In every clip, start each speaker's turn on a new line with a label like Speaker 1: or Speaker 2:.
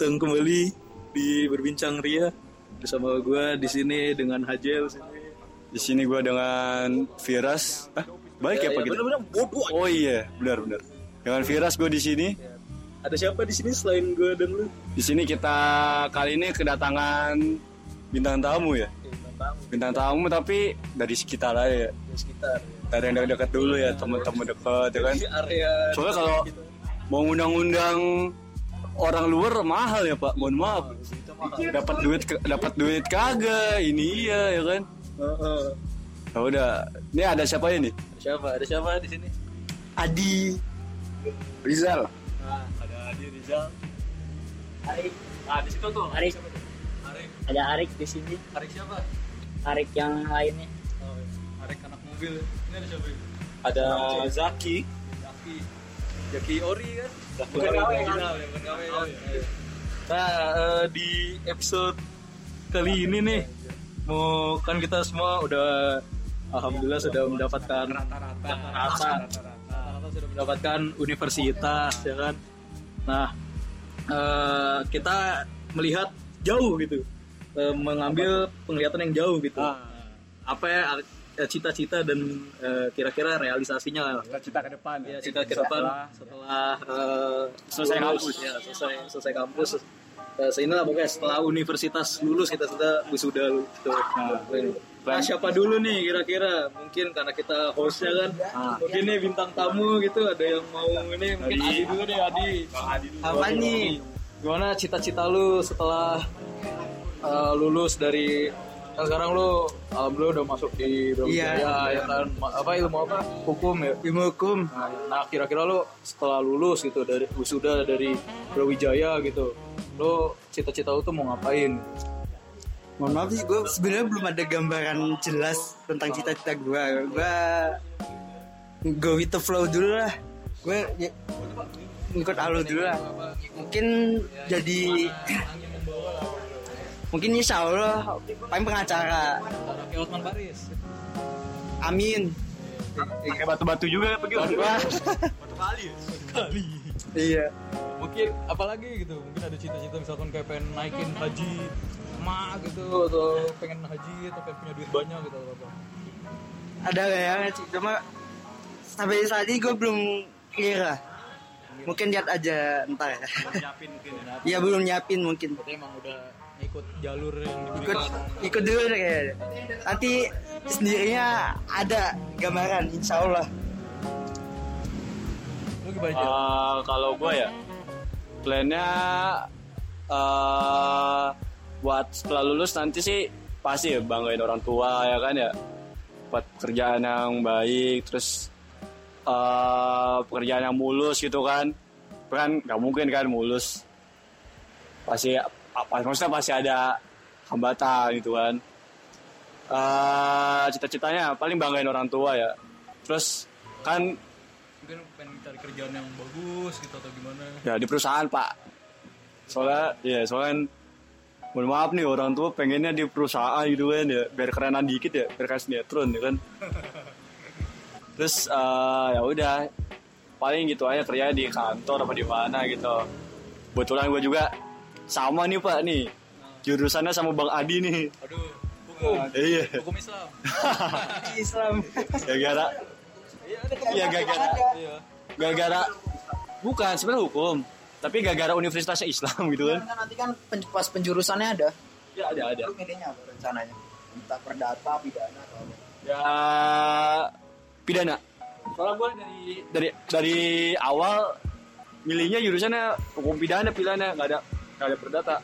Speaker 1: datang kembali di berbincang Ria bersama gue di sini dengan Hajel sini.
Speaker 2: Di sini gue dengan Viras. Ah, baik ya,
Speaker 1: Ya,
Speaker 2: Pak
Speaker 1: ya,
Speaker 2: kita?
Speaker 1: bener-bener bodoh.
Speaker 2: Oh iya, benar benar. Dengan Viras gue di sini.
Speaker 1: Ada siapa di sini selain gue dan lu?
Speaker 2: Di sini kita kali ini kedatangan bintang tamu ya. Bintang tamu tapi dari sekitar aja ya.
Speaker 1: di sekitar.
Speaker 2: Dari yang dekat dulu ya, teman-teman dekat ya kan. Soalnya kalau mau ngundang-undang orang luar mahal ya Pak. Mohon maaf.
Speaker 1: mahal.
Speaker 2: Dapat duit dapat duit kagak. Ini iya ya kan.
Speaker 1: Heeh.
Speaker 2: Ya udah. Ini ada siapa ini?
Speaker 1: Siapa? Ada siapa di sini?
Speaker 2: Adi Rizal.
Speaker 1: Nah, ada Adi Rizal.
Speaker 3: Arik,
Speaker 1: Ah, di situ tuh.
Speaker 3: Arik.
Speaker 1: Arik.
Speaker 3: ada Arik di sini.
Speaker 1: Arik siapa?
Speaker 3: Arik yang lainnya.
Speaker 1: Oh, Arik anak mobil. Ini ada siapa? ini? Ada Zaki. Zaki. Zaki Ori kan? Nah, eh, di episode kali ini nih, mau kan kita semua udah alhamdulillah sudah mendapatkan rata-rata sudah mendapatkan universitas ya kan. Nah, eh, kita melihat jauh gitu, Eh, mengambil penglihatan yang jauh gitu.
Speaker 2: Ah.
Speaker 1: Apa ya cita-cita dan eh, kira-kira realisasinya lah.
Speaker 2: Cita ke depan
Speaker 1: Ya, cita ke depan setelah eh,
Speaker 2: Selesai kampus.
Speaker 1: ya, selesai selesai kampus. Eh, inilah pokoknya setelah universitas lulus kita sudah wisuda gitu. Nah, siapa dulu nih kira-kira? Mungkin karena kita hostnya kan,
Speaker 2: Ah.
Speaker 1: mungkin nih bintang tamu gitu ada yang mau ini mungkin
Speaker 2: Adi.
Speaker 1: Adi dulu deh Adi.
Speaker 3: Apa nih?
Speaker 1: Gimana cita-cita lu setelah eh, lulus dari kan sekarang lu alhamdulillah udah masuk di Brawijaya
Speaker 3: Iya.
Speaker 1: ya kan Ma- apa ilmu apa hukum ya
Speaker 3: Ilmu hukum.
Speaker 1: Nah, nah, kira-kira lo setelah lulus gitu dari wisuda dari Brawijaya gitu, lo cita-cita lo tuh mau ngapain?
Speaker 3: Mohon maaf sih, gue sebenarnya belum ada gambaran jelas tentang cita-cita gue. Gue go with the flow dulu lah. Gue ya, ngikut alur dulu lah. Mungkin jadi mungkin insya Allah paling pengacara.
Speaker 1: Kayak Osman Paris.
Speaker 3: Amin.
Speaker 2: Kayak batu-batu juga pergi.
Speaker 3: Wah,
Speaker 1: Kali.
Speaker 3: iya.
Speaker 1: Mungkin apalagi gitu, mungkin ada cita-cita misalkan kayak pengen naikin haji emak gitu atau pengen haji atau pengen punya duit banyak gitu atau apa.
Speaker 3: Ada bayangan sih, cuma sampai saat ini gue belum lah. Mungkin lihat aja ntar ya.
Speaker 1: Nyiapin mungkin ya.
Speaker 3: Iya belum nyiapin mungkin.
Speaker 1: Berarti emang udah ikut jalur yang
Speaker 3: ikut ikut dulu deh kayaknya. Nanti sendirinya ada gambaran insya Allah.
Speaker 1: Lu gimana aja?
Speaker 2: Eh, kalau gue ya plannya eh buat setelah lulus nanti sih pasti ya banggain orang tua ya kan ya buat pekerjaan yang baik terus eh pekerjaan yang mulus gitu kan kan nggak mungkin kan mulus pasti apa maksudnya pasti ada hambatan gitu kan eh cita-citanya paling banggain orang tua ya terus kan
Speaker 1: mungkin pengen cari kerjaan yang bagus gitu atau gimana
Speaker 2: Ya di perusahaan pak. Soalnya ya soalnya kan, mohon maaf nih orang tua pengennya di perusahaan gitu kan ya biar kerenan dikit ya biar kayak sinetron ya kan. Terus eh, ya udah paling gitu aja kerja di kantor apa di mana gitu. Kebetulan gue juga sama nih pak nih jurusannya sama Bang Adi nih.
Speaker 1: aduh hukum
Speaker 2: Iya.
Speaker 1: hukum Islam
Speaker 3: Islam.
Speaker 2: Gara-gara Iya gara-gara
Speaker 1: iya
Speaker 2: gara-gara bukan sebenarnya hukum tapi gara-gara universitasnya Islam gitu kan.
Speaker 4: Kan nanti kan pen- pas penjurusannya ada.
Speaker 2: Ya ada ada.
Speaker 4: Lu milihnya apa rencananya? Entah perdata, pidana atau apa?
Speaker 2: ya pidana soalnya gue dari dari dari awal milihnya jurusannya hukum pidana pidana nggak ada nggak ada perdata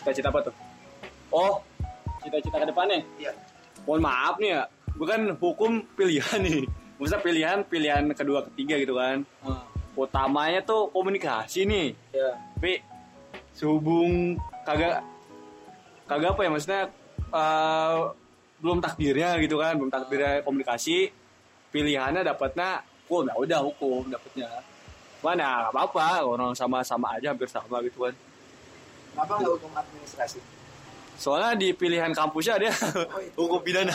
Speaker 2: cita-cita apa tuh? Oh cita-cita ke depannya?
Speaker 4: Iya.
Speaker 2: mohon maaf nih ya gue kan hukum pilihan nih. Maksudnya pilihan pilihan kedua ketiga gitu kan.
Speaker 1: Ah,
Speaker 2: utamanya tuh komunikasi nih.
Speaker 1: Ya
Speaker 2: tapi sehubung kagak kagak apa ya maksudnya eh, belum takdirnya gitu kan belum takdirnya komunikasi pilihannya dapatnya hukum ya udah hukum dapatnya mana nggak apa-apa orang sama-sama aja hampir sama gitu kan
Speaker 4: Kenapa nggak hukum administrasi?
Speaker 2: soalnya di pilihan kampusnya ada hukum pidana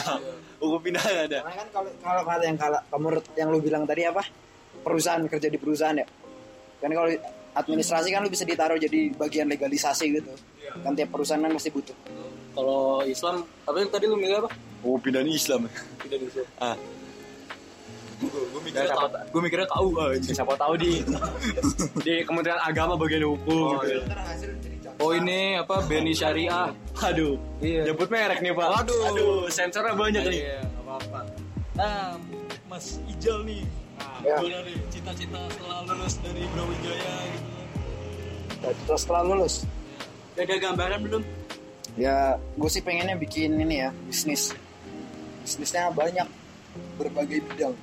Speaker 2: hukum pidana ada
Speaker 4: Karena kan kalau kalau kata yang kalau kamu yang lu bilang tadi apa? Perusahaan kerja di perusahaan ya. kan kalau administrasi kan lu bisa ditaruh jadi bagian legalisasi gitu
Speaker 1: Iya.
Speaker 4: kan tiap perusahaan kan pasti butuh
Speaker 1: Kalau Islam, apa yang tadi lu milih apa?
Speaker 2: Oh, pidana Islam.
Speaker 1: Tidak Islam.
Speaker 2: Ah,
Speaker 1: Gue mikirnya, gue mikirnya KU aja.
Speaker 2: siapa tahu di di Kementerian Agama bagian hukum
Speaker 1: Oh,
Speaker 2: gitu.
Speaker 1: iya. Oh ini apa Beni Syariah.
Speaker 2: Aduh,
Speaker 1: Iya.
Speaker 2: nyebut merek nih, Pak.
Speaker 1: Waduh.
Speaker 2: Aduh, sensornya banyak nih.
Speaker 1: Iya. Nah, Mas Ijal nih.
Speaker 4: Ya.
Speaker 1: Nih cita-cita setelah lulus dari Brawijaya gitu?
Speaker 4: terus setelah lulus
Speaker 1: Udah ada gambaran belum?
Speaker 4: ya gue sih pengennya bikin ini ya bisnis bisnisnya banyak berbagai bidang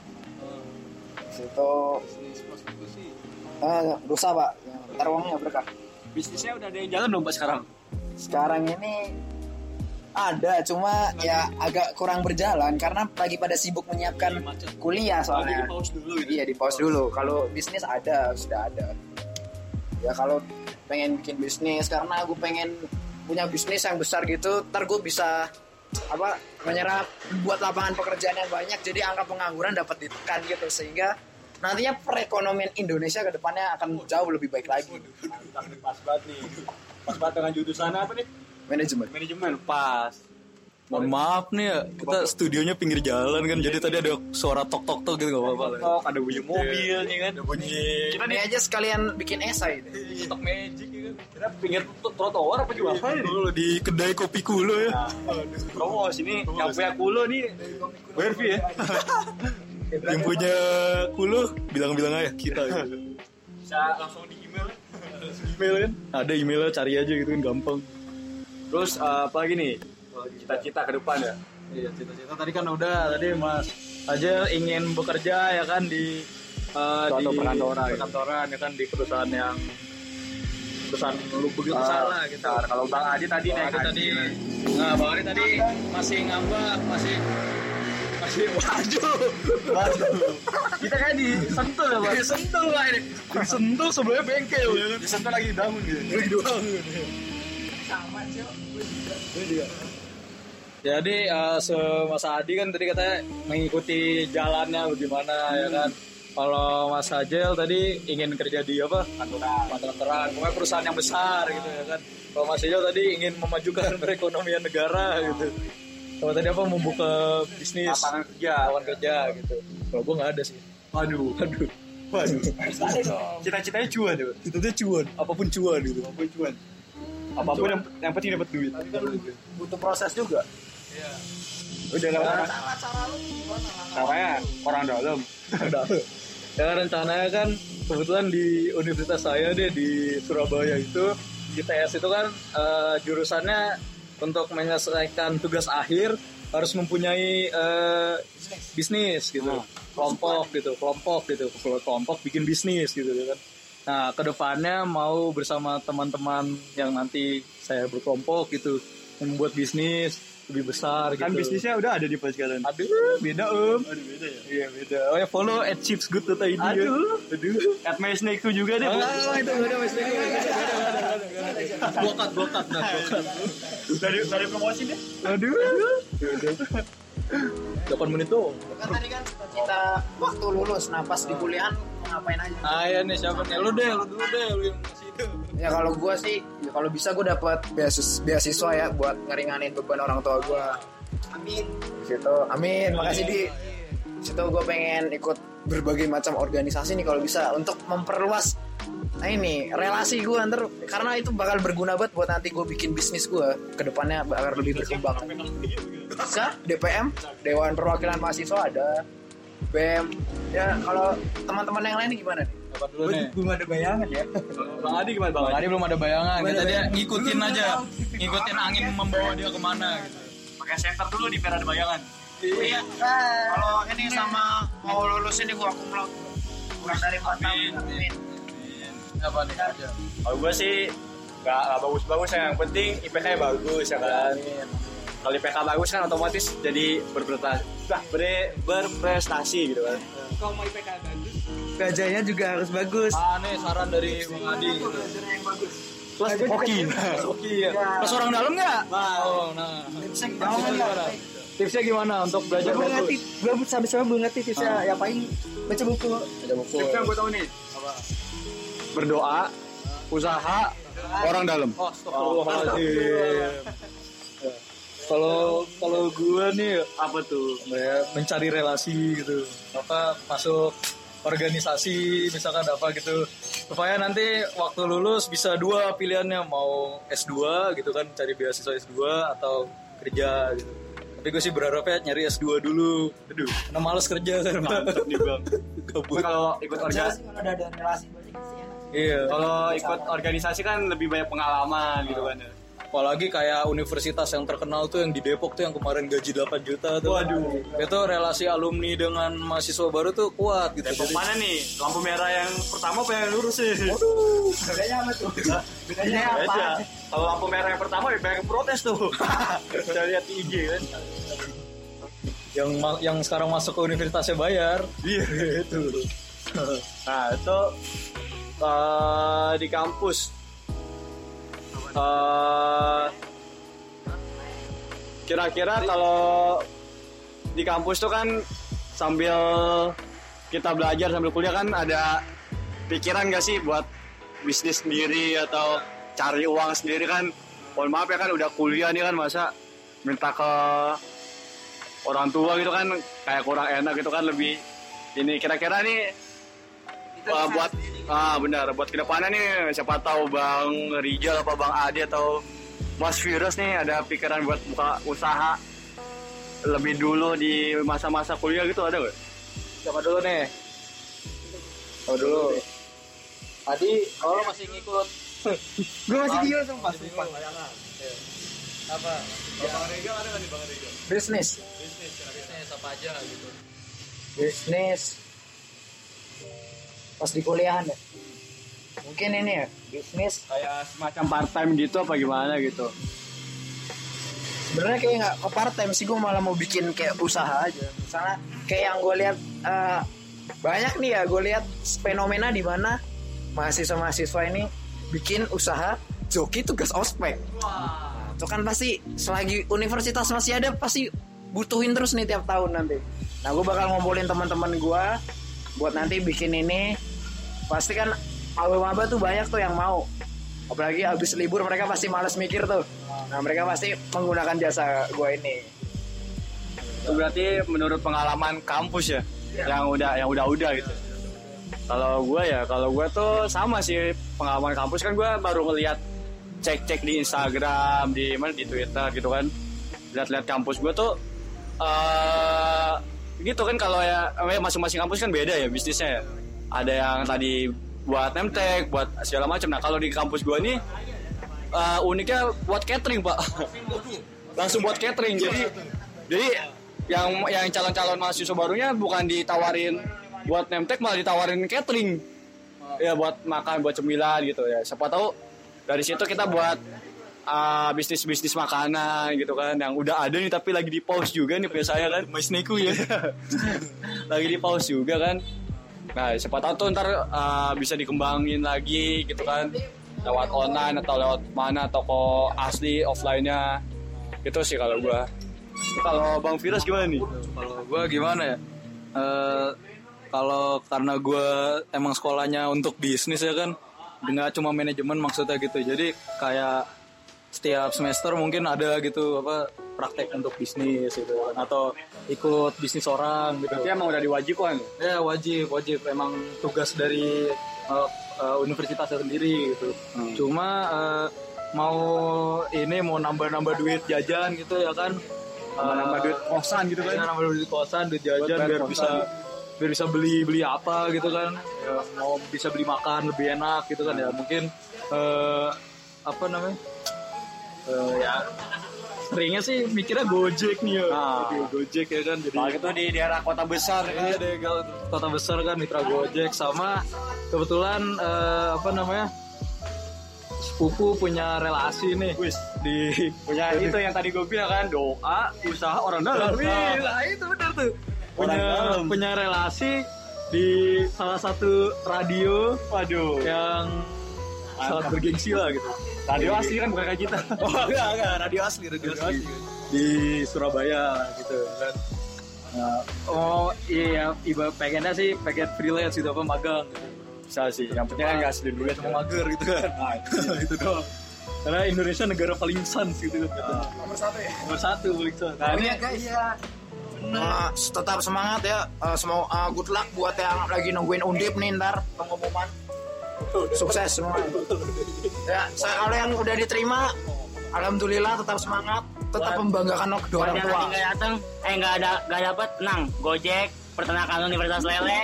Speaker 4: itu
Speaker 1: Bisnis prostitusi.
Speaker 4: ah, dosa pak. Ntar uangnya berkah
Speaker 2: Bisnisnya udah ada yang jalan dong, Pak sekarang.
Speaker 4: sekarang ini ada cuma ya agak kurang berjalan karena lagi pada sibuk menyiapkan kuliah soalnya.
Speaker 1: pause dulu gitu.
Speaker 4: iya di pause dulu. Kalau bisnis ada sudah ada. Ya kalau pengen bikin bisnis karena gue pengen punya bisnis yang besar gitu ntar gue bisa apa menyerap buat lapangan pekerjaan yang banyak jadi angka pengangguran dapat ditekan gitu. Sehingga nantinya perekonomian Indonesia ke depannya akan jauh lebih baik lagi
Speaker 2: Pas banget nih. Pas banget dengan jurusan apa nih?
Speaker 4: manajemen
Speaker 2: Manajemen pas.
Speaker 1: Mohon maaf nih ya, kita studionya pinggir jalan kan, jadi tadi ada suara tok tok tok gitu gak apa-apa. lah.
Speaker 2: Oh, ada bunyi mobil nih kan.
Speaker 1: Ada bunyi
Speaker 2: Kita
Speaker 4: ini
Speaker 2: nih
Speaker 4: aja sekalian bikin esai
Speaker 1: stok magic ya kan.
Speaker 2: kita pinggir trotoar apa gimana?
Speaker 1: Dulu di kedai kopi kulo ya.
Speaker 2: Promo sini yang punya kulo nih. Berfi ya.
Speaker 1: Yang punya kulo bilang-bilang aja kita. gitu.
Speaker 2: Bisa langsung di email.
Speaker 1: Email kan? Ada emailnya cari aja gitu kan gampang.
Speaker 2: Terus eh, apa lagi nih? Cita-cita ke depan ya.
Speaker 1: Iya cita-cita tadi kan udah tadi Mas aja ingin bekerja ya kan di eh,
Speaker 2: Suatu
Speaker 1: di
Speaker 2: perkantoran,
Speaker 1: perkantoran ya kan di perusahaan yang perusahaan lu begitu besar lah gitu.
Speaker 2: Kalau Bang Adi tadi
Speaker 1: Bang Adi tadi nah Bang Adi tadi masih ngambak masih waduh waduh kita kan di sentul ya Pak di sentul lah ini di sentul sebelumnya bengkel ya kan di sentul lagi bangun gitu lagi bangun jadi eh, se Mas Adi kan tadi katanya mengikuti jalannya bagaimana ya kan. Kalau Mas Hajel tadi ingin kerja di apa? Kantoran. Kantoran. Pokoknya perusahaan yang besar gitu ya kan. Kalau Mas Hajel tadi ingin memajukan perekonomian negara gitu. Kalau tadi apa membuka bisnis
Speaker 2: lapangan kerja.
Speaker 1: lawan kerja gitu. Kalau gue nggak ada sih.
Speaker 2: Waduh.
Speaker 1: Aduh.
Speaker 2: Waduh. Cita-citanya cuan tuh.
Speaker 1: Itu tuh cuan, apa pun cuan gitu.
Speaker 2: Apa pun cuan. Apa pun yang, yang penting dapat duit.
Speaker 4: butuh proses juga
Speaker 2: Udah lama. Caranya orang dalam.
Speaker 1: ya rencananya kan kebetulan di universitas saya deh di Surabaya itu di TS itu kan eh, jurusannya untuk menyelesaikan tugas akhir harus mempunyai eh, bisnis gitu. Kelompok gitu kelompok gitu. Kelompok bikin bisnis gitu kan. Nah ke depannya mau bersama teman-teman yang nanti saya berkelompok gitu membuat bisnis lebih besar gitu
Speaker 2: Kan bisnisnya udah ada di sekarang.
Speaker 1: aduh beda om
Speaker 2: Aduh beda ya.
Speaker 1: Iya beda. Oh ya follow at chipsgood.id ya.
Speaker 2: Aduh.
Speaker 1: Aduh.
Speaker 2: At My Snake tuh juga deh.
Speaker 1: Ah, itu beda mas. Bokat bokat nah bokat.
Speaker 2: Dari dari promosi deh.
Speaker 1: Aduh. Delapan menit tuh.
Speaker 4: kan tadi kan kita waktu lulus nah pas di kuliahan mau ngapain aja
Speaker 1: Ah ya nih siapa nih? Lu deh, lu dulu deh, lu yang
Speaker 4: ya kalau gue sih ya kalau bisa gue dapat beasiswa, beasiswa ya buat ngeringanin beban orang tua gue amin. Situ amin. Makasih di. Situ gue pengen ikut berbagai macam organisasi nih kalau bisa untuk memperluas nah ini relasi gue ntar karena itu bakal berguna banget buat nanti gue bikin bisnis gue ke depannya bakal lebih berkembang. Bisa DPM Dewan Perwakilan Mahasiswa ada. BEM ya kalau teman-teman yang lain gimana nih
Speaker 1: Apa dulu nih?
Speaker 2: Belum ada bayangan ya. Bang Adi gimana Bang?
Speaker 1: Bang Adi belum ada bayangan. Kita dia ngikutin aja, ngikutin angin membawa dia ke mana gitu.
Speaker 2: Pakai center dulu di biar ada bayangan.
Speaker 4: Iya. Kalau ini sama mau lulus ini gua kumlot. Kurang dari 4 tahun. Amin.
Speaker 1: Apa nih aja?
Speaker 2: Kalau gue sih nggak nggak bagus-bagus ya. Yang penting IPK nya bagus ya kan. Kalau IPK bagus kan otomatis jadi berprestasi, bah, ber, berprestasi gitu kan.
Speaker 3: Gajahnya juga harus bagus.
Speaker 1: Ah nih saran dari Bang Adi gitu. Plus hoki. Hoki ya. Plus orang dalam nggak? Oh, nah. Tipsnya gimana? Tipsnya gimana untuk belajar
Speaker 3: Gue
Speaker 1: bagus?
Speaker 3: ngerti, gue sampai sekarang belum ngerti tipsnya. Ya paling baca buku.
Speaker 1: Ada buku.
Speaker 2: Tipsnya gue tahu nih. berdoa usaha orang dalam
Speaker 1: Oh. Ya. Kalau kalau gue nih
Speaker 2: apa tuh
Speaker 1: ya, mencari relasi gitu. Apa masuk organisasi misalkan apa gitu. Supaya nanti waktu lulus bisa dua pilihannya mau S2 gitu kan cari beasiswa S2 atau kerja gitu. Tapi gue sih berharapnya nyari S2 dulu. Aduh karena males kerja kan.
Speaker 2: Mantep nih bang.
Speaker 1: Gabut.
Speaker 2: kalau ikut organisasi
Speaker 4: kalau ada ada relasi banyak sih ya.
Speaker 1: iya.
Speaker 2: Kalau ikut organisasi kan lebih banyak pengalaman gitu kan ya
Speaker 1: apalagi kayak universitas yang terkenal tuh yang di Depok tuh yang kemarin gaji 8 juta tuh
Speaker 2: Waduh.
Speaker 1: itu relasi alumni dengan mahasiswa baru tuh kuat gitu
Speaker 2: Depok
Speaker 1: Jadi-
Speaker 2: mana nih lampu merah yang pertama apa yang lurus sih
Speaker 4: bedanya apa tuh bedanya apa
Speaker 2: Beda. Kalau lampu merah yang pertama ya banyak protes tuh. Saya lihat di IG kan.
Speaker 1: yang yang sekarang masuk ke universitasnya bayar iya itu
Speaker 2: Nah itu eh, di kampus. Eh, Kira-kira kalau di kampus tuh kan sambil kita belajar sambil kuliah kan ada pikiran gak sih buat bisnis sendiri atau cari uang sendiri kan? Mohon maaf ya kan udah kuliah nih kan masa minta ke orang tua gitu kan kayak kurang enak gitu kan lebih ini. Kira-kira nih uh, buat ah benar. Buat ke depannya nih siapa tahu bang Rijal apa bang Adi atau Mas Virus nih ada pikiran buat buka usaha lebih dulu di masa-masa kuliah gitu ada gak?
Speaker 1: siapa dulu nih? Oh dulu? Adi kalau masih ngikut.
Speaker 4: Gue masih dia sumpah. Sumpah
Speaker 1: apa?
Speaker 4: Bisnis.
Speaker 1: Bisnis apa aja gitu.
Speaker 4: Bisnis pas di kuliahan ya. Mungkin ini ya bisnis.
Speaker 2: Kayak semacam part time gitu apa gimana gitu?
Speaker 4: sebenarnya kayak nggak ke part time sih gue malah mau bikin kayak usaha aja. Misalnya kayak yang gue lihat eh, banyak nih ya gue lihat fenomena di mana mahasiswa mahasiswa ini bikin usaha joki tugas ospek. Nah, itu kan pasti selagi universitas masih ada pasti butuhin terus nih tiap tahun nanti. Nah gue bakal ngumpulin teman-teman gue buat nanti bikin ini pasti kan maba-maba tuh banyak tuh yang mau. Apalagi habis libur mereka pasti males mikir tuh. Nah mereka pasti menggunakan jasa gue ini.
Speaker 2: Itu berarti menurut pengalaman kampus ya, yang udah yang udah-udah gitu. Kalau gue ya, kalau gue tuh sama sih pengalaman kampus. Kan gue baru ngeliat cek-cek di Instagram, di mana di Twitter gitu kan, lihat-lihat kampus gue tuh eh gitu kan kalau ya eh, masing-masing kampus kan beda ya bisnisnya ya. Ada yang tadi buat nemtek, buat segala macam. Nah kalau di kampus gue nih eh, uniknya buat catering pak, langsung buat catering. Jadi jadi yang yang calon-calon mahasiswa barunya bukan ditawarin buat nemtek malah ditawarin catering. Ya buat makan, buat cemilan gitu ya. Siapa tahu dari situ kita buat uh, bisnis-bisnis makanan gitu kan yang udah ada nih tapi lagi di pause juga nih punya saya kan. Mas ya. lagi di pause juga kan. Nah, siapa tahu tuh ntar uh, bisa dikembangin lagi gitu kan lewat online atau lewat mana toko asli offline-nya. Itu sih kalau gua. Kalau Bang Virus gimana nih?
Speaker 1: kalau gue gimana ya Eh, kalau karena gue emang sekolahnya untuk bisnis ya kan nggak cuma manajemen maksudnya gitu jadi kayak setiap semester mungkin ada gitu apa praktek untuk bisnis gitu kan. atau ikut bisnis orang gitu
Speaker 2: Berarti emang udah diwajibkan.
Speaker 1: ya wajib wajib emang tugas dari eh, eh, universitasnya sendiri gitu cuma eh, mau ini mau nambah-nambah duit jajan gitu ya kan
Speaker 2: Nambah duit kosan gitu
Speaker 1: Iya,
Speaker 2: kan.
Speaker 1: nambah duit kosan duit jajan biar
Speaker 2: kosan.
Speaker 1: bisa biar bisa beli beli apa gitu kan ya, mau bisa beli makan lebih enak gitu kan ya mungkin eh, apa namanya Eh, ya seringnya sih mikirnya gojek nih ya
Speaker 2: Ah.
Speaker 1: Jadi gojek ya kan jadi
Speaker 2: Kalau gitu di daerah kota besar
Speaker 1: Iya
Speaker 2: kan.
Speaker 1: deh kalau kota besar kan mitra Gojek sama kebetulan eh, apa namanya sepupu punya relasi nih
Speaker 2: Wis.
Speaker 1: di
Speaker 2: Punya itu yang tadi gue bilang kan doa usaha orang dalam.
Speaker 1: Lah itu benar tuh punya
Speaker 2: dalam.
Speaker 1: punya relasi di salah satu radio
Speaker 2: Waduh.
Speaker 1: yang sangat bergengsi lah gitu
Speaker 2: Radio asli kan bukan kayak kita.
Speaker 1: oh enggak enggak radio asli radio, asli. di Surabaya gitu kan Nah, oh iya iba pengennya sih pengen freelance gitu apa magang gitu.
Speaker 2: bisa sih yang penting kan nggak sedih duit
Speaker 1: mau mager gitu kan gitu doang karena Indonesia negara paling sans gitu kan
Speaker 4: Nomor satu ya.
Speaker 1: nomor satu paling sans
Speaker 2: nah ini
Speaker 4: Iya guys ya. Nah, tetap semangat ya. Eh, semua eh, good luck buat yang lagi nungguin undip nih ntar pengumuman. Sukses semua. Ya, saya kalau yang udah diterima, alhamdulillah tetap semangat, tetap membanggakan kedua orang tua.
Speaker 5: datang, eh nggak ada nggak dapat, tenang. Gojek, peternakan Universitas Lele,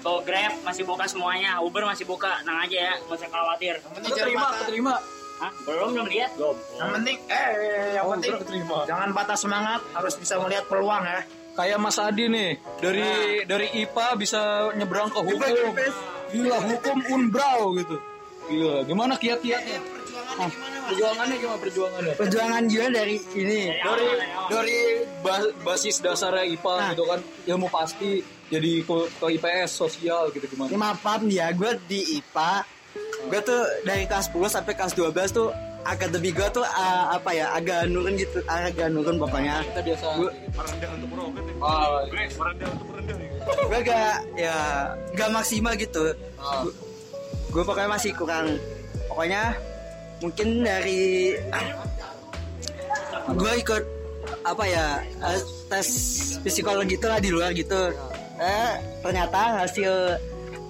Speaker 5: Go Grab masih buka semuanya, Uber masih buka, tenang aja ya, nggak usah khawatir.
Speaker 1: keterima keterima
Speaker 5: Hah? Belum belum lihat?
Speaker 4: Yang penting, eh, yang
Speaker 1: Oh,
Speaker 4: penting
Speaker 1: udah keterima.
Speaker 4: jangan patah semangat, harus bisa melihat peluang ya.
Speaker 1: kayak Mas Adi nih dari dari IPA bisa nyebrang ke hukum gila hukum unbrau gitu. Gila gimana kiat-kiatnya? Ah, perjuangannya gimana perjuangannya?
Speaker 3: Perjuangan juga dari ini.
Speaker 1: Dari dari bas- basis dasarnya IPA
Speaker 3: Nah.
Speaker 1: gitu kan ilmu pasti jadi ke, ke IPS sosial gitu gimana?
Speaker 3: Maaf maaf nih ya gue di IPA gue tuh dari kelas 10 sampai kelas 12 tuh akademi gue tuh uh, apa ya agak nurun gitu agak nurun pokoknya.
Speaker 1: Kita biasa
Speaker 3: Gua-
Speaker 1: ah,
Speaker 3: gue gak ya. Gak maksimal gitu.
Speaker 1: Ah.
Speaker 3: gue pokoknya masih kurang. Pokoknya mungkin dari gue ikut apa ya eh, tes psikologi itu lah di luar gitu. Eh ternyata hasil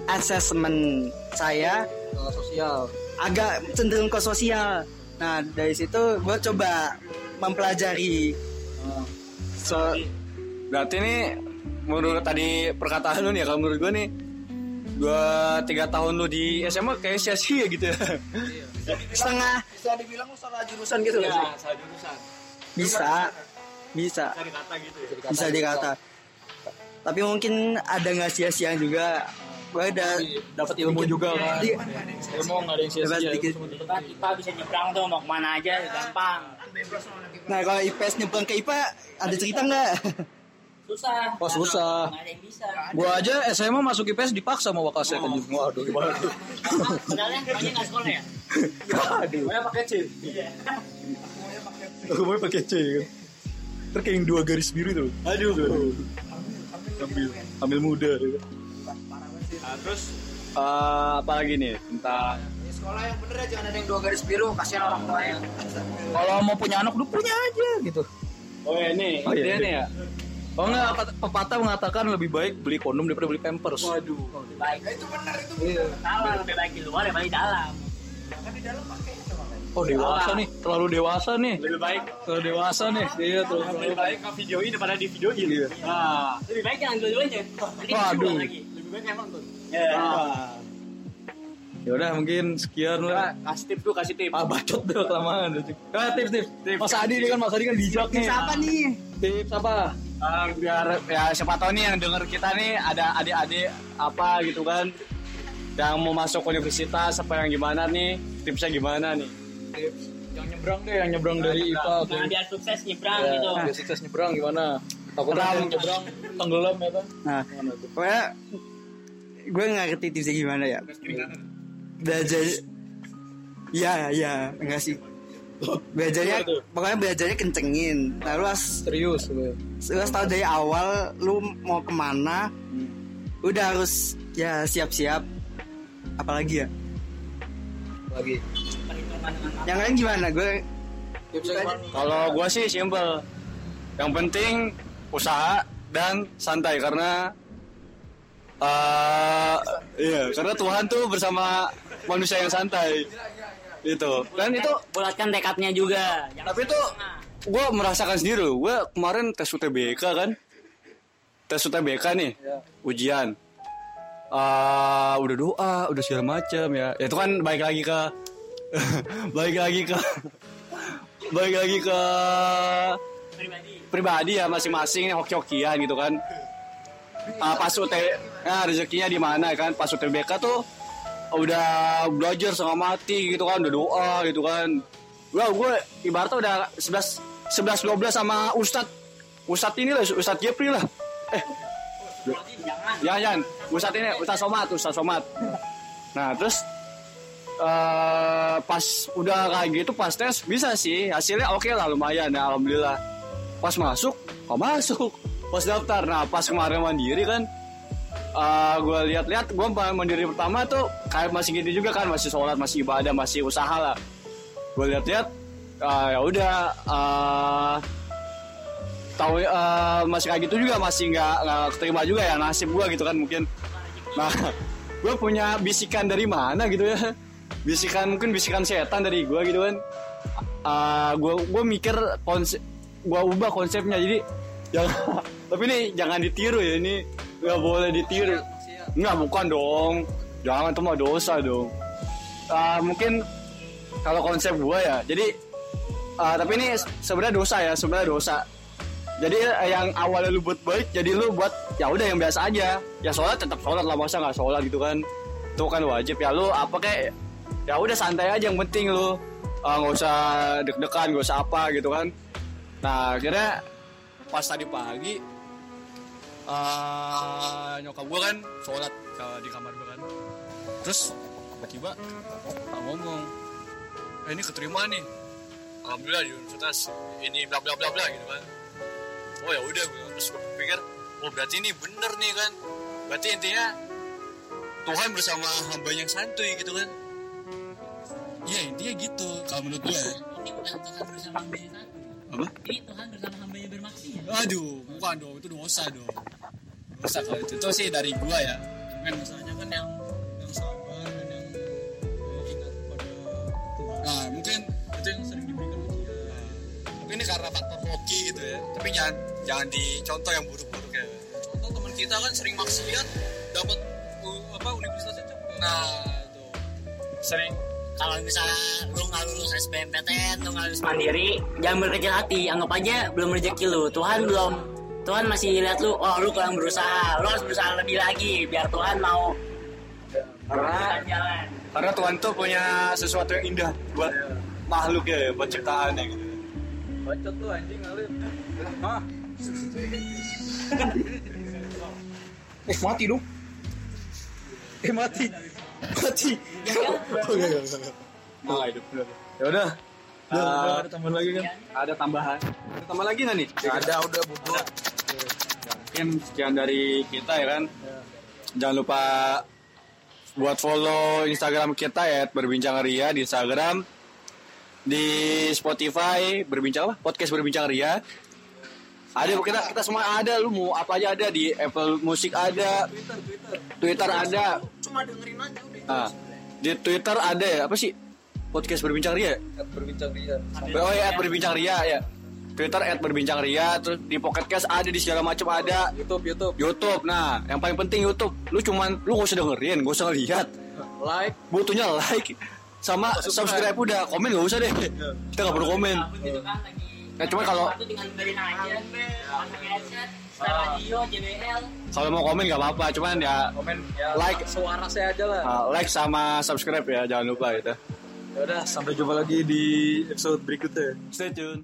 Speaker 3: asesmen saya
Speaker 1: sosial.
Speaker 3: agak cenderung ke sosial nah dari situ gue coba mempelajari. So
Speaker 2: berarti ini menurut tadi perkataan lu nih ya kalau menurut gue nih dua tiga tahun lu di SMA kayak sia-sia gitu ya.
Speaker 3: Setengah.
Speaker 4: Bisa dibilang lu salah jurusan gitu nggak sih?
Speaker 2: salah jurusan.
Speaker 3: Bisa. Bisa.
Speaker 2: dikata gitu ya?
Speaker 3: Bisa dikata. Tapi mungkin ada nggak sia-sia juga gue ada
Speaker 1: dapat ilmu juga kan
Speaker 3: di-
Speaker 1: ilmu nggak ada yang sia-sia
Speaker 3: dapat dikit.
Speaker 5: Kan IPA bisa nyebrang tuh mau ke mana aja, gampang.
Speaker 3: nah kalau IPS nyebrang ke IPA ada cerita nggak
Speaker 5: Susah.
Speaker 1: Oh, susah.
Speaker 5: Nggak ada yang bisa.
Speaker 1: gua aja SMA masuk IPS dipaksa sama Wakasek kan waduh gimana tuh
Speaker 5: Padahal nggak sekolah ya?
Speaker 1: Aduh.
Speaker 2: Pokoknya pakai C
Speaker 1: Aku mau pakai C kan. Kayak yang dua garis biru tuh. Aduh. Ambil, ambil muda. ya.
Speaker 2: Nah, terus eh, apa lagi nih tentang
Speaker 4: Di sekolah yang bener ya jangan ada yang dua garis biru, kasihan orang tuanya.
Speaker 1: Kalau mau punya anak, lu punya aja gitu.
Speaker 2: oh ya ini
Speaker 1: Oh, iya.
Speaker 2: dia nih ya
Speaker 1: Oh enggak, pepatah mengatakan lebih baik beli kondom daripada beli pampers. Waduh.
Speaker 5: Lebih baik.
Speaker 4: itu benar itu.
Speaker 5: Salah, lebih baik di luar daripada di dalam.
Speaker 1: Oh dewasa nih, terlalu dewasa nih.
Speaker 2: lebih baik
Speaker 1: Terlalu dewasa nih. Iya tuh.
Speaker 2: lebih baik ke videoin daripada di videoin
Speaker 1: Iya.
Speaker 2: nah
Speaker 5: Lebih baik jangan dua-duanya. Nanti
Speaker 1: Waduh.
Speaker 5: lagi.
Speaker 2: Lebih baik yang nonton
Speaker 5: Ya.
Speaker 1: Ya udah mungkin sekian lah.
Speaker 2: kasih tip tuh kasih tip
Speaker 1: Ah bacot deh kelamaan. Ah, tips tips.
Speaker 2: Tips.
Speaker 1: Mas Adi nih kan Mas Adi kan bijak nih.
Speaker 3: siapa nih
Speaker 1: Tips apa?
Speaker 2: Eh, biar ya siapa tahu nih yang denger kita nih ada adik-adik apa gitu kan yang mau masuk universitas apa yang gimana nih tipsnya gimana nih
Speaker 1: Tips yang nyebrang deh, yang nyebrang dari IPA
Speaker 5: Nah, biar sukses nyebrang
Speaker 1: Ya,
Speaker 5: gitu.
Speaker 1: biar sukses nyebrang gimana? Takutnya yang nyebrang tenggelam ya kan?
Speaker 3: nah
Speaker 1: Gimana tuh?
Speaker 3: pokoknya gue nggak ngerti tipsnya gimana ya. Belajar ya ya enggak sih. Belajarnya pokoknya belajarnya kencengin. Nah lu harus
Speaker 1: Serius gue.
Speaker 3: lu harus tahu dari awal lu mau ke mana udah harus ya siap-siap. Apalagi ya?
Speaker 1: Lagi.
Speaker 3: Yang lain gimana? Gue
Speaker 2: kalau gua sih simple. Yang penting usaha dan santai karena eh iya karena Tuhan tuh bersama manusia yang santai. Itu dan itu
Speaker 5: bulatkan tekadnya juga.
Speaker 2: Tapi itu gue merasakan sendiri loh. Gue kemarin tes UTBK kan. Tes UTBK nih ujian. Ah, udah doa udah segala macam ya. Ya, itu kan baik lagi ke baik lagi ke baik lagi ke
Speaker 5: pribadi.
Speaker 2: pribadi ya masing-masing hoki-hokian gitu kan Ah, pas UT nah, rezekinya di mana kan? Pas UTBK tuh udah belajar setengah mati gitu kan udah doa gitu kan. Wah gue ibaratnya udah 11 11 12 sama Ustad Ustad ini lah Ustad Jepri lah. Eh
Speaker 5: jangan.
Speaker 2: ya jangan Ustad ini Ustad Somat Ustad Somat nah terus eh pas udah kayak gitu pas tes bisa sih. Hasilnya oke lah lumayan ya alhamdulillah. Pas masuk kok masuk pas daftar. Nah pas kemarin mandiri kan gue lihat-lihat gue mandiri pertama tuh kayak masih gitu juga kan masih sholat masih ibadah masih usaha lah. Gue lihat-lihat ah, ya udah ah, tahu eh, masih kayak gitu juga masih nggak nggak terima juga ya nasib gue gitu kan mungkin. Nah gue punya bisikan dari mana gitu ya? Bisikan mungkin bisikan setan dari gue gitu kan. Gue gue mikir konsep gue ubah konsepnya. Jadi jangan. Tapi ini jangan ditiru ya ini nggak boleh ditiru. Nggak bukan dong. Jangan itu mah dosa dong. Ah, mungkin kalau konsep gue ya jadi ah, tapi ini sebenarnya dosa ya sebenarnya dosa. Jadi eh, yang awalnya lu buat baik jadi lu buat ya udah yang biasa aja. Ya sholat tetap sholat lah masa nggak sholat gitu kan. Itu kan wajib ya lu apa kayak ya udah santai aja yang penting lu. Ah, nggak usah deg-degan nggak usah apa gitu kan. Nah akhirnya pas tadi pagi eh nyokap gue kan sholat di kamar gue kan. Terus tiba-tiba tak ngomong. Eh, ini keterima nih. Alhamdulillah di universitas ini bla bla bla bla gitu kan. Oh ya udah gua- terus gue pikir oh berarti ini bener nih kan. Berarti intinya Tuhan bersama hamba yang santuy gitu kan. Iya intinya gitu kalau menurut gue
Speaker 5: Ini bersama hamba yang satu.
Speaker 2: Apa?
Speaker 5: Ini Tuhan bersama hamba yang bermaksiat.
Speaker 2: Aduh, bukan dong, itu dosa dong. Dosa kalau itu. Itu sih dari gua ya. Kan
Speaker 1: Masalahnya kan yang yang sabar dan yang eh, ingat pada Tuhan.
Speaker 2: nah, mungkin
Speaker 1: Itu yang sering diberikan ujian.
Speaker 2: mungkin ini karena faktor hoki gitu ya. Tapi jangan jangan dicontoh yang buruk-buruk ya.
Speaker 1: Contoh teman kita kan sering maksiat dapat uh, apa universitasnya cepet.
Speaker 2: Nah, tuh. Sering
Speaker 5: Kalau misalnya lu nggak lulus SBMPTN, lu nggak lulus mandiri, jangan berkecil hati. Anggap aja belum rezeki lu. Tuhan belum Tuhan masih lihat lu, oh lu kurang berusaha, lu harus berusaha lebih lagi biar Tuhan mau
Speaker 2: karena
Speaker 5: jalan.
Speaker 2: karena Tuhan tuh punya sesuatu yang indah buat makhluk ya, buat ciptaannya gitu.
Speaker 1: Bacot tuh anjing ngalir. Hah?
Speaker 4: Eh mati dong.
Speaker 1: Eh mati. Mati.
Speaker 2: Nah, hidup.
Speaker 1: Ya udah.
Speaker 2: Ah.
Speaker 1: Udah, ada tambahan lagi kan?
Speaker 2: Ada tambahan. Ada tambahan lagi nggak nih?
Speaker 4: Ada udah bubur.
Speaker 2: mungkin sekian dari kita ya kan jangan lupa buat follow Instagram kita ya berbincang ria di Instagram di Spotify berbincang apa podcast berbincang ria ada kita kita semua ada lu mau apa aja ada di Apple Music ada Twitter ada
Speaker 4: Cuma dengerin aja udah.
Speaker 2: Ah, di Twitter ada ya apa sih podcast berbincang ria
Speaker 1: Berbincang dia.
Speaker 2: oh ya berbincang ria ya Twitter at berbincang ria terus di Pocket Cast ada di segala macam ada
Speaker 1: YouTube, YouTube.
Speaker 2: YouTube, nah yang paling penting YouTube. Lu cuman lu gak usah dengerin, gak usah lihat.
Speaker 1: Like.
Speaker 2: Butuhnya like sama subscribe, udah, komen gak usah deh. Kita gak perlu komen.
Speaker 5: Gitu kan lagi.
Speaker 2: Nah, cuma kalau
Speaker 5: Itu tinggal dengerin aja. Pakai headset, setel radio, JBL.
Speaker 2: kalau mau komen gak apa-apa, cuman ya
Speaker 1: Komen ya.
Speaker 2: Like.
Speaker 1: suara saya aja lah.
Speaker 2: uh, like sama subscribe ya, jangan lupa gitu.
Speaker 1: Ya udah, sampai jumpa lagi di episode berikutnya.
Speaker 2: Stay tune.